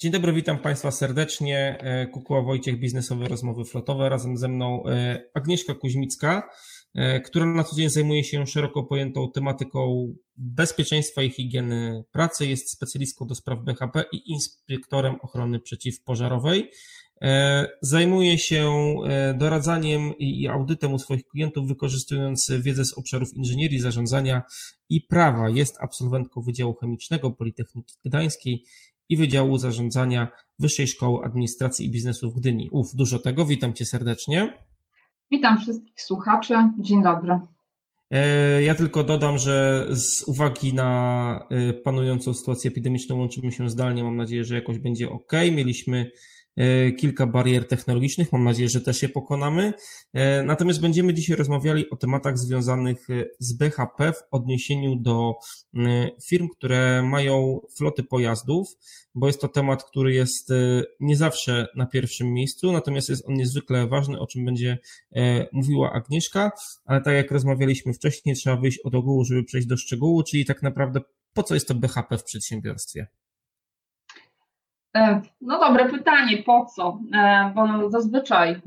Dzień dobry, witam Państwa serdecznie. E, Kukuła Wojciech, biznesowe rozmowy flotowe. Razem ze mną e, Agnieszka Kuźmicka, e, która na co dzień zajmuje się szeroko pojętą tematyką bezpieczeństwa i higieny pracy. Jest specjalistką do spraw BHP i inspektorem ochrony przeciwpożarowej. Zajmuje się doradzaniem i audytem u swoich klientów, wykorzystując wiedzę z obszarów inżynierii, zarządzania i prawa. Jest absolwentką Wydziału Chemicznego Politechniki Gdańskiej i Wydziału Zarządzania Wyższej Szkoły Administracji i Biznesu w Gdyni. Uf, dużo tego. Witam Cię serdecznie. Witam wszystkich słuchaczy. Dzień dobry. E, ja tylko dodam, że z uwagi na e, panującą sytuację epidemiczną łączymy się zdalnie. Mam nadzieję, że jakoś będzie ok. Mieliśmy kilka barier technologicznych. Mam nadzieję, że też je pokonamy. E, natomiast będziemy dzisiaj rozmawiali o tematach związanych e, z BHP w odniesieniu do firm, które mają floty pojazdów, bo jest to temat, który jest nie zawsze na pierwszym miejscu, natomiast jest on niezwykle ważny, o czym będzie mówiła Agnieszka, ale tak jak rozmawialiśmy wcześniej, trzeba wyjść od ogółu, żeby przejść do szczegółu, czyli tak naprawdę po co jest to BHP w przedsiębiorstwie? E, no dobre pytanie, po co? E, bo zazwyczaj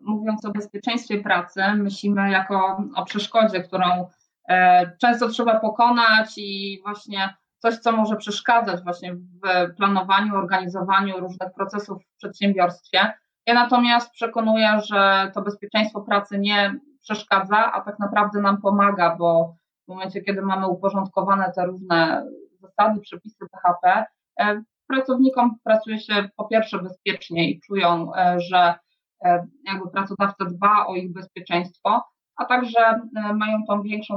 mówiąc o bezpieczeństwie pracy, myślimy jako o przeszkodzie, którą e, często trzeba pokonać i właśnie coś, co może przeszkadzać właśnie w planowaniu, organizowaniu różnych procesów w przedsiębiorstwie. Ja natomiast przekonuję, że to bezpieczeństwo pracy nie przeszkadza, a tak naprawdę nam pomaga, bo w momencie, kiedy mamy uporządkowane te różne zasady, przepisy BHP, pracownikom pracuje się po pierwsze bezpiecznie i czują, e, że e, jakby pracodawca dba o ich bezpieczeństwo, a także e, mają tą większą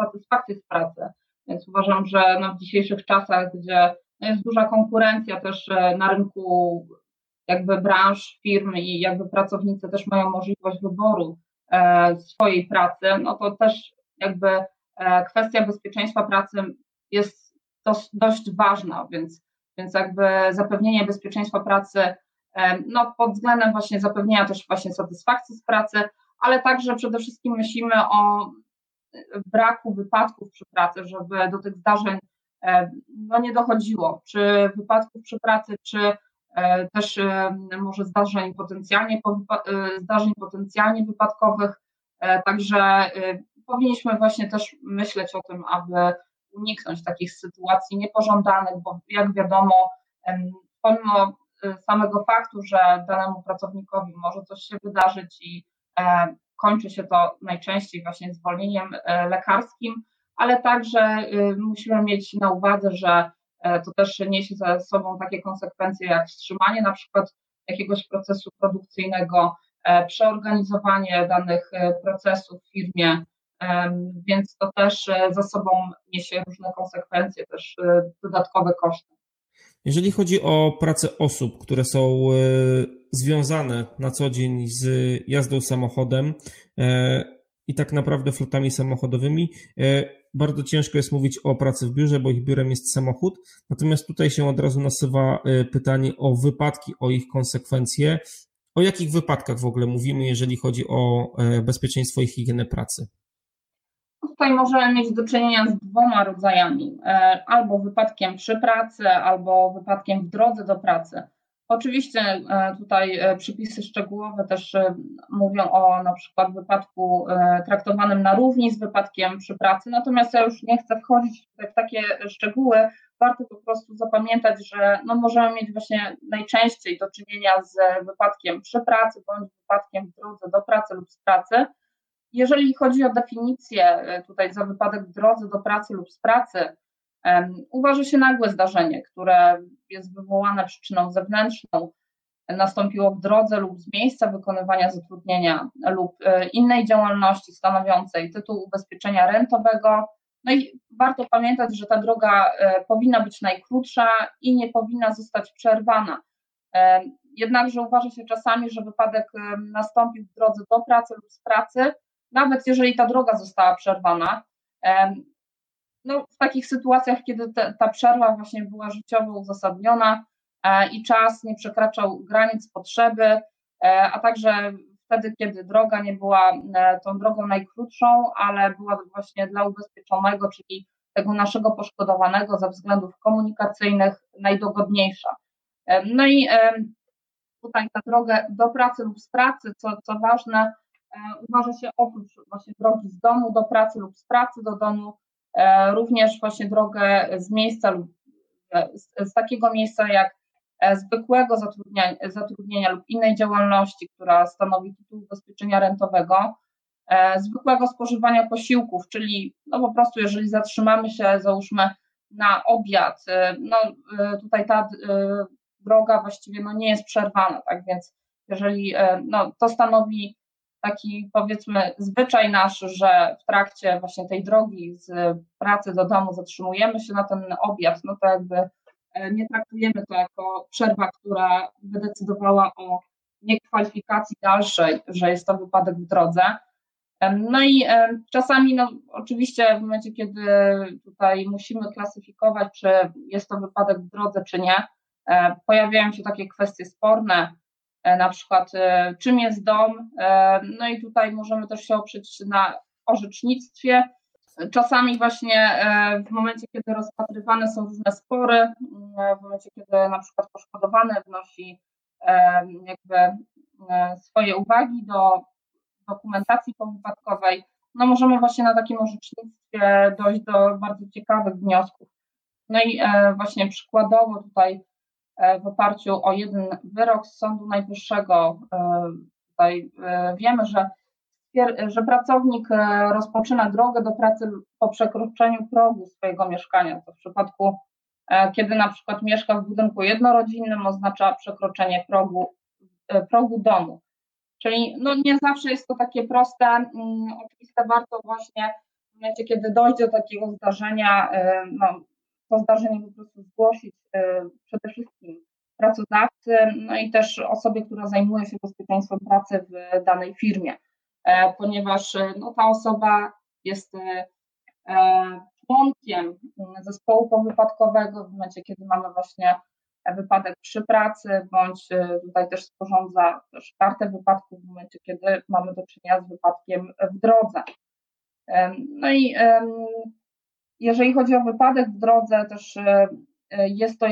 satysfakcję z pracy. Więc uważam, że no w dzisiejszych czasach, gdzie no jest duża konkurencja też na rynku jakby branż, firm i jakby pracownicy też mają możliwość wyboru swojej pracy, no to też jakby kwestia bezpieczeństwa pracy jest dość ważna, więc więc jakby zapewnienie bezpieczeństwa pracy, no pod względem właśnie zapewnienia też właśnie satysfakcji z pracy, ale także przede wszystkim myślimy o braku wypadków przy pracy, żeby do tych zdarzeń no nie dochodziło, czy wypadków przy pracy, czy e, też może zdarzeń potencjalnie, e, zdarzeń potencjalnie wypadkowych, e, także powinniśmy właśnie też myśleć o tym, aby uniknąć takich sytuacji niepożądanych, bo jak wiadomo, pomimo y, samego faktu, że danemu pracownikowi może coś się wydarzyć i e, kończy się to najczęściej właśnie zwolnieniem e, lekarskim, ale także y, musimy mieć na uwadze, że e, to też niesie ze sobą takie konsekwencje jak wstrzymanie na przykład jakiegoś procesu produkcyjnego, przeorganizowanie danych procesów w firmie, więc to też e, za sobą niesie różne konsekwencje, też e, dodatkowe koszty. Jeżeli chodzi o pracę osób, które są e, związane na co dzień z jazdą samochodem i tak naprawdę flotami samochodowymi, bardzo ciężko jest mówić o pracy w biurze, bo ich biurem jest samochód. Natomiast tutaj się od razu nasuwa pytanie o wypadki, o ich konsekwencje. O jakich wypadkach w ogóle mówimy, jeżeli chodzi o bezpieczeństwo i higienę pracy? Tutaj możemy mieć do czynienia z dwoma rodzajami, e, albo wypadkiem przy pracy, albo wypadkiem w drodze do pracy. Oczywiście e, tutaj e, przepisy szczegółowe też mówią o na przykład wypadku traktowanym na równi z wypadkiem przy pracy, natomiast ja już nie chcę wchodzić w takie szczegóły. Warto po prostu zapamiętać, że no możemy mieć właśnie najczęściej do czynienia z wypadkiem przy pracy bądź wypadkiem w drodze do pracy lub z pracy. Jeżeli chodzi o definicję e, tutaj za wypadek w drodze do pracy lub z pracy, uważa się nagłe zdarzenie, które jest wywołane przyczyną zewnętrzną, nastąpiło w drodze lub z miejsca wykonywania zatrudnienia lub e, innej działalności stanowiącej tytuł ubezpieczenia rentowego. No i warto pamiętać, że ta droga e, powinna być najkrótsza i nie powinna zostać przerwana. Jednakże uważa się czasami, że wypadek nastąpił w drodze do pracy lub z pracy, nawet jeżeli ta droga została przerwana. No, w takich sytuacjach, kiedy te, ta przerwa właśnie była życiowo uzasadniona e, i czas nie przekraczał granic potrzeby, e, a także wtedy, kiedy droga nie była e, tą drogą najkrótszą, ale była właśnie dla ubezpieczonego, czyli tego naszego poszkodowanego ze względów komunikacyjnych najdogodniejsza. No i tutaj ta droga do pracy lub z pracy, co, co ważne, uważa się oprócz właśnie drogi z domu do pracy lub z pracy do domu, również właśnie drogę z miejsca lub z, z takiego miejsca jak zwykłego zatrudnienia, zatrudnienia lub innej działalności, która stanowi tytuł ubezpieczenia rentowego, E, zwykłego spożywania posiłków, czyli no po prostu jeżeli zatrzymamy się, załóżmy na obiad, e, no e, tutaj ta droga właściwie no nie jest przerwana, tak więc jeżeli no, to stanowi taki powiedzmy zwyczaj nasz, że w trakcie właśnie tej drogi z pracy do domu zatrzymujemy się na ten obiad, no to jakby nie traktujemy to jako przerwa, która by decydowała o niekwalifikacji dalszej, że jest to wypadek w drodze. No i czasami, no oczywiście w momencie, kiedy tutaj musimy klasyfikować, czy jest to wypadek w drodze, czy nie, e, pojawiają się takie kwestie sporne, e, na przykład e, czym jest dom, no i tutaj możemy też się oprzeć na orzecznictwie. Czasami właśnie w momencie, kiedy rozpatrywane są różne spory, w momencie, kiedy na przykład poszkodowany wnosi jakby swoje uwagi do dokumentacji powypadkowej, no możemy właśnie na takim orzecznictwie dojść do bardzo ciekawych wniosków. No i e, właśnie przykładowo tutaj e, w oparciu o jeden wyrok z Sądu Najwyższego e, tutaj wiemy, że, że pracownik rozpoczyna drogę do pracy po przekroczeniu progu swojego mieszkania. To w przypadku, kiedy na przykład mieszka w budynku jednorodzinnym, oznacza przekroczenie progu, progu domu. Czyli no nie zawsze jest to takie proste, mm, oczywiste, warto właśnie w momencie, kiedy dojdzie do takiego zdarzenia, no, to zdarzenie po prostu zgłosić y, przede wszystkim pracodawcy, no i też osobie, która zajmuje się bezpieczeństwem pracy w danej firmie, e, ponieważ y, no, ta osoba jest e, członkiem mm, zespołu powypadkowego w momencie, kiedy mamy właśnie wypadek przy pracy, bądź tutaj też sporządza też kartę wypadku w momencie, kiedy mamy do czynienia z wypadkiem w drodze. No i jeżeli chodzi o wypadek w drodze, też y, y, jest to,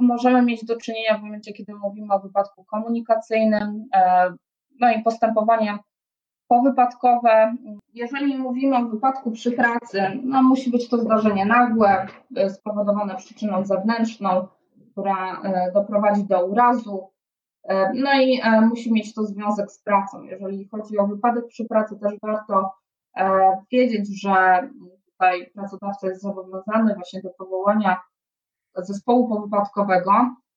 możemy mieć do czynienia w momencie, kiedy mówimy o wypadku komunikacyjnym, e, no i postępowanie powypadkowe. Jeżeli mówimy o wypadku przy pracy, no musi być to zdarzenie nagłe, spowodowane przyczyną zewnętrzną, która e, doprowadzi do urazu. E, no i e, musi mieć to związek z pracą. Jeżeli chodzi o wypadek przy pracy, też warto wiedzieć, że tutaj pracodawca jest zobowiązany właśnie do powołania zespołu powypadkowego.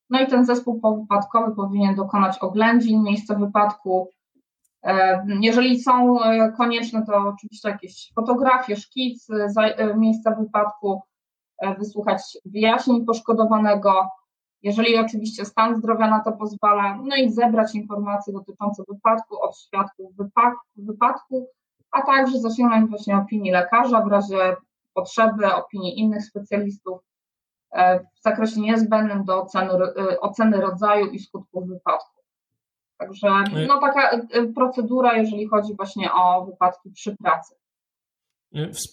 No i ten zespół powypadkowy powinien dokonać oględzin miejsca wypadku. Jeżeli są konieczne, to oczywiście jakieś fotografie, szkic miejsca wypadku, wysłuchać wyjaśnień poszkodowanego, jeżeli oczywiście stan zdrowia na to pozwala, no i zebrać informacje dotyczące wypadku od świadków wypadku, a także zasięgnąć właśnie opinii lekarza w razie potrzeby, opinii innych specjalistów e, w zakresie niezbędnym do oceny, e, oceny rodzaju i skutków wypadku. Także no, taka e, procedura, jeżeli chodzi właśnie o wypadki przy pracy.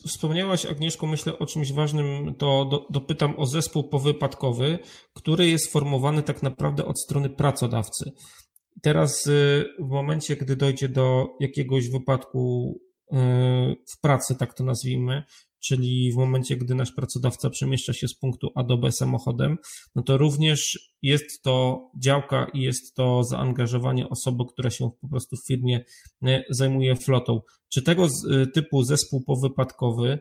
Wspomniałaś, Agnieszko, myślę o czymś ważnym, to do, dopytam o zespół powypadkowy, który jest formowany tak naprawdę od strony pracodawcy. Teraz w momencie, gdy dojdzie do jakiegoś wypadku w pracy, tak to nazwijmy, czyli w momencie, gdy nasz pracodawca przemieszcza się z punktu A do B samochodem, no to również jest to działka i jest to zaangażowanie osoby, która się po prostu w firmie e, zajmuje flotą. Czy tego e, typu zespół powypadkowy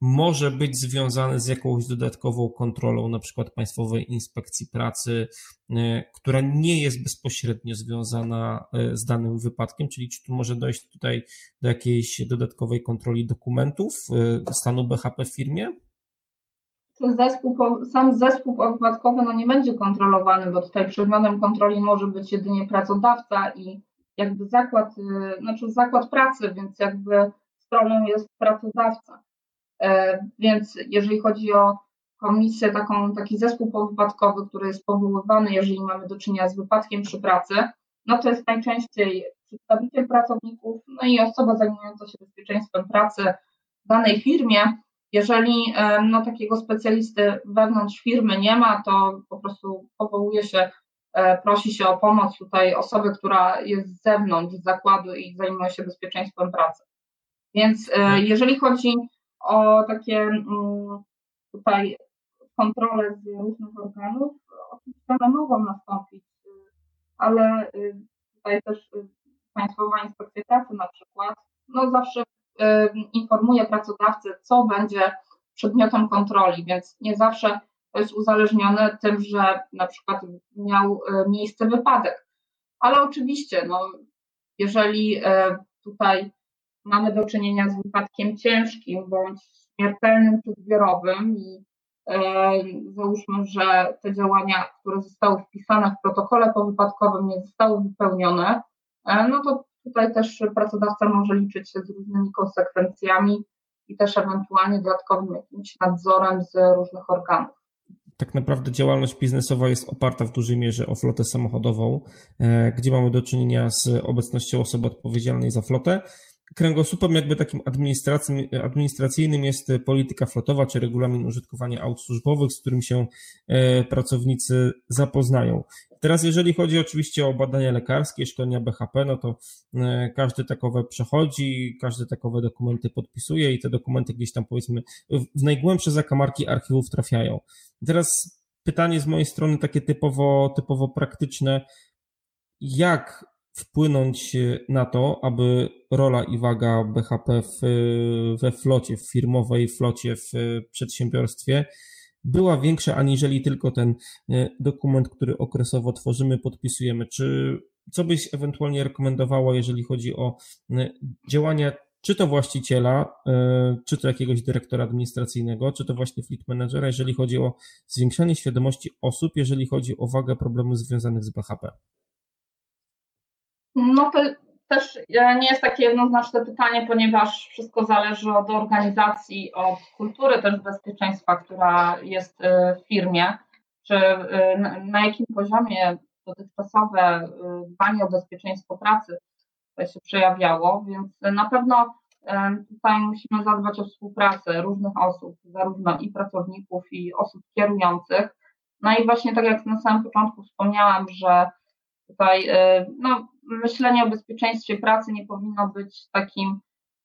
może być związane z jakąś dodatkową kontrolą, na przykład Państwowej Inspekcji Pracy, e, która nie jest bezpośrednio związana e, z danym wypadkiem, czyli czy tu może dojść tutaj do jakiejś dodatkowej kontroli dokumentów e, stanu BHP w firmie? Zespół, sam zespół wypadkowy no nie będzie kontrolowany, bo tutaj przedmiotem kontroli może być jedynie pracodawca i jakby zakład, znaczy zakład pracy, więc jakby stroną jest pracodawca. E, więc jeżeli chodzi o komisję, taką, taki zespół powypadkowy, który jest powoływany, jeżeli mamy do czynienia z wypadkiem przy pracy, no to jest najczęściej przedstawiciel pracowników, no i osoba zajmująca się bezpieczeństwem pracy w danej firmie. Jeżeli no, takiego specjalisty wewnątrz firmy nie ma, to po prostu powołuje się, prosi się o pomoc tutaj osoby, która jest z zewnątrz zakładu i zajmuje się bezpieczeństwem pracy. Więc jeżeli chodzi o takie mm, tutaj kontrole z różnych organów, oczywiście one mogą nastąpić, ale tutaj też Państwowa Inspekcja Pracy na przykład, no zawsze informuje pracodawcę, co będzie przedmiotem kontroli, więc nie zawsze to jest uzależnione tym, że na przykład miał miejsce wypadek. Ale oczywiście, no, jeżeli tutaj mamy do czynienia z wypadkiem ciężkim bądź śmiertelnym czy zbiorowym i załóżmy, że te działania, które zostały wpisane w protokole powypadkowym nie zostały wypełnione, E, no to tutaj też pracodawca może liczyć się z różnymi konsekwencjami i też ewentualnie dodatkowym jakimś nadzorem z różnych organów. Tak naprawdę działalność biznesowa jest oparta w dużej mierze o flotę samochodową, e, gdzie mamy do czynienia z obecnością osoby odpowiedzialnej za flotę kręgosłupem jakby takim administracyjnym jest polityka flotowa czy regulamin użytkowania aut służbowych, z którym się e, pracownicy zapoznają. Teraz jeżeli chodzi oczywiście o badania lekarskie, szkolenia BHP, no to e, każdy takowe przechodzi, każdy takowe dokumenty podpisuje i te dokumenty gdzieś tam powiedzmy w najgłębsze zakamarki archiwów trafiają. Teraz pytanie z mojej strony takie typowo, typowo praktyczne. Jak wpłynąć na to, aby rola i waga BHP w, we flocie, w firmowej flocie, w przedsiębiorstwie była większa aniżeli tylko ten e, dokument, który okresowo tworzymy, podpisujemy. Czy co byś ewentualnie rekomendowała, jeżeli chodzi o e, działania czy to właściciela, e, czy to jakiegoś dyrektora administracyjnego, czy to właśnie fleet managera, jeżeli chodzi o zwiększanie świadomości osób, jeżeli chodzi o wagę problemów związanych z BHP? No to też nie jest takie jednoznaczne pytanie, ponieważ wszystko zależy od organizacji, od kultury też bezpieczeństwa, która jest y, w firmie, czy y, na jakim poziomie dotychczasowe y, dbanie o bezpieczeństwo pracy się przejawiało, więc na pewno tutaj musimy zadbać o współpracę różnych osób, zarówno i pracowników, i osób kierujących. No i właśnie tak jak na samym początku wspomniałam, że tutaj no, myślenie o bezpieczeństwie pracy nie powinno być takim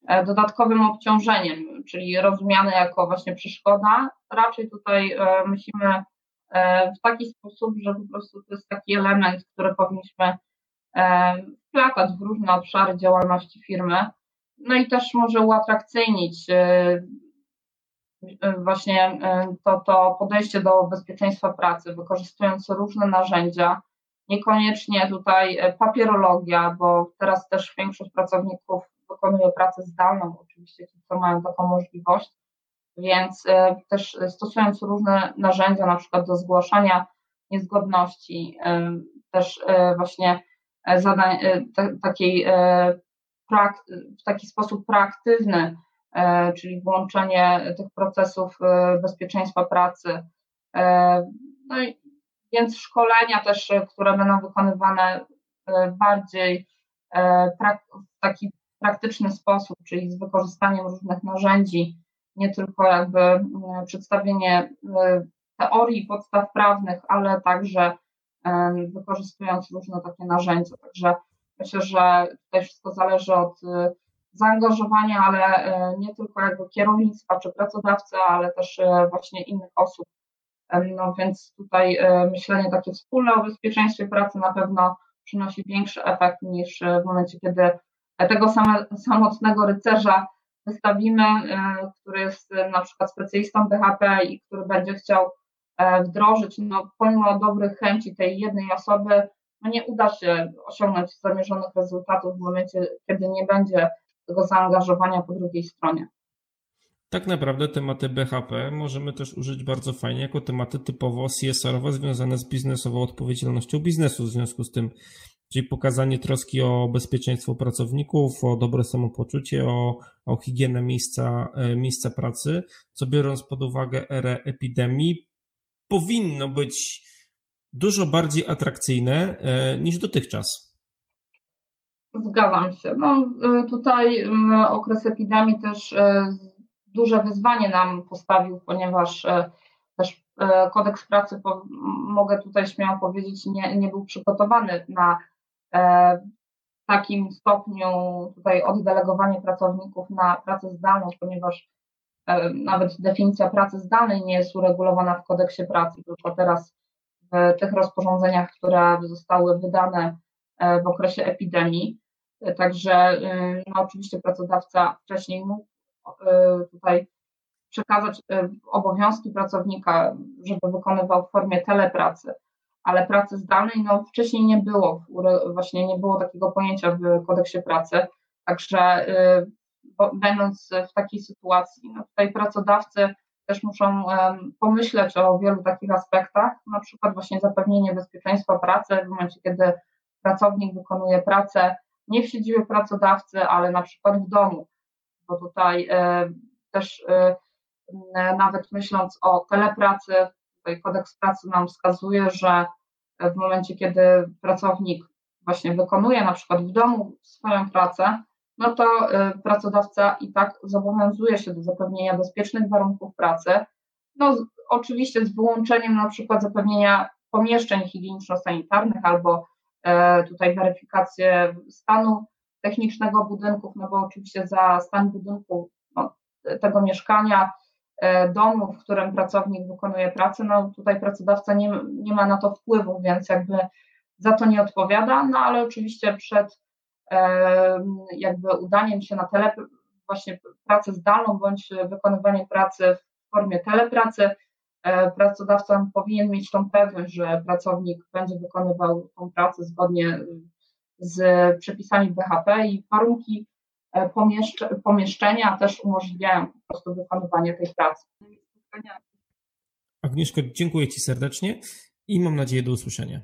e, dodatkowym obciążeniem, czyli rozumiane jako właśnie przeszkoda. Raczej tutaj e, myślimy e, w taki sposób, że po prostu to jest taki element, który powinniśmy wplatać w różne obszary działalności firmy. No i też może uatrakcyjnić właśnie to, to podejście do bezpieczeństwa pracy, wykorzystując różne narzędzia, niekoniecznie tutaj e, papierologia, bo teraz też większość pracowników wykonuje pracę zdalną, oczywiście ci, co mają taką możliwość, więc e, też stosując różne narzędzia, na przykład do zgłaszania niezgodności, e, też właśnie zadań takiej, w taki sposób proaktywny, czyli włączenie tych procesów bezpieczeństwa pracy. No i więc szkolenia też, e, które będą wykonywane e, bardziej e, w taki praktyczny sposób, czyli z wykorzystaniem różnych narzędzi, nie tylko jakby przedstawienie teorii podstaw prawnych, ale także wykorzystując różne takie narzędzia. Także myślę, że tutaj wszystko zależy od zaangażowania, ale nie tylko jakby kierownictwa czy pracodawcy, ale też właśnie innych osób, no więc tutaj e, myślenie takie wspólne o bezpieczeństwie pracy na pewno przynosi większy efekt niż e, w momencie, kiedy tego same, samotnego rycerza wystawimy, e, który jest na przykład specjalistą BHP i który będzie chciał wdrożyć, no pomimo dobrych chęci tej jednej osoby, no nie uda się osiągnąć zamierzonych rezultatów w momencie, kiedy nie będzie tego zaangażowania po drugiej stronie. Tak naprawdę tematy BHP możemy też użyć bardzo fajnie jako tematy typowo CSR-owe związane z biznesową odpowiedzialnością biznesu w związku z tym, czyli pokazanie troski o bezpieczeństwo pracowników, o dobre samopoczucie, o, o higienę miejsca, e, miejsca pracy, co biorąc pod uwagę erę epidemii, powinno być dużo bardziej atrakcyjne e, niż dotychczas. Zgadzam się. No, e, tutaj okres epidemii też duże wyzwanie nam postawił, ponieważ też kodeks pracy, mogę tutaj śmiało powiedzieć, nie, nie był przygotowany na takim stopniu tutaj oddelegowanie pracowników na pracę zdalną, ponieważ nawet definicja pracy zdalnej nie jest uregulowana w kodeksie pracy, tylko teraz w tych rozporządzeniach, które zostały wydane e, w okresie epidemii. Także no, oczywiście pracodawca wcześniej mógł e, tutaj przekazać e, obowiązki pracownika, żeby wykonywał w formie telepracy, ale pracy zdalnej no, wcześniej nie było, właśnie nie było takiego pojęcia w kodeksie pracy. Także będąc w takiej sytuacji, no tutaj pracodawcy też muszą pomyśleć o wielu takich aspektach, na przykład właśnie zapewnienie bezpieczeństwa pracy w momencie, kiedy pracownik wykonuje pracę. Nie w siedzibie pracodawcy, ale na przykład w domu, bo tutaj też nawet myśląc o telepracy, tutaj kodeks pracy nam wskazuje, że w momencie, kiedy pracownik właśnie wykonuje na przykład w domu swoją pracę, no to pracodawca i tak zobowiązuje się do zapewnienia bezpiecznych warunków pracy. No, oczywiście z wyłączeniem na przykład zapewnienia pomieszczeń higieniczno-sanitarnych albo e, tutaj weryfikację stanu technicznego budynków, no bo oczywiście za stan budynku no, tego mieszkania, e, domu, w którym pracownik wykonuje pracę, no tutaj pracodawca nie, nie ma na to wpływu, więc jakby za to nie odpowiada, no ale oczywiście przed jakby udaniem się na tele, właśnie pracę zdalną bądź wykonywanie pracy w formie telepracy, e, pracodawca powinien mieć tą pewność, że pracownik będzie wykonywał tą pracę zgodnie z przepisami BHP i warunki e, pomieszczenia też umożliwiają po prostu wykonywanie tej pracy. Agnieszko, dziękuję Ci serdecznie i mam nadzieję do usłyszenia.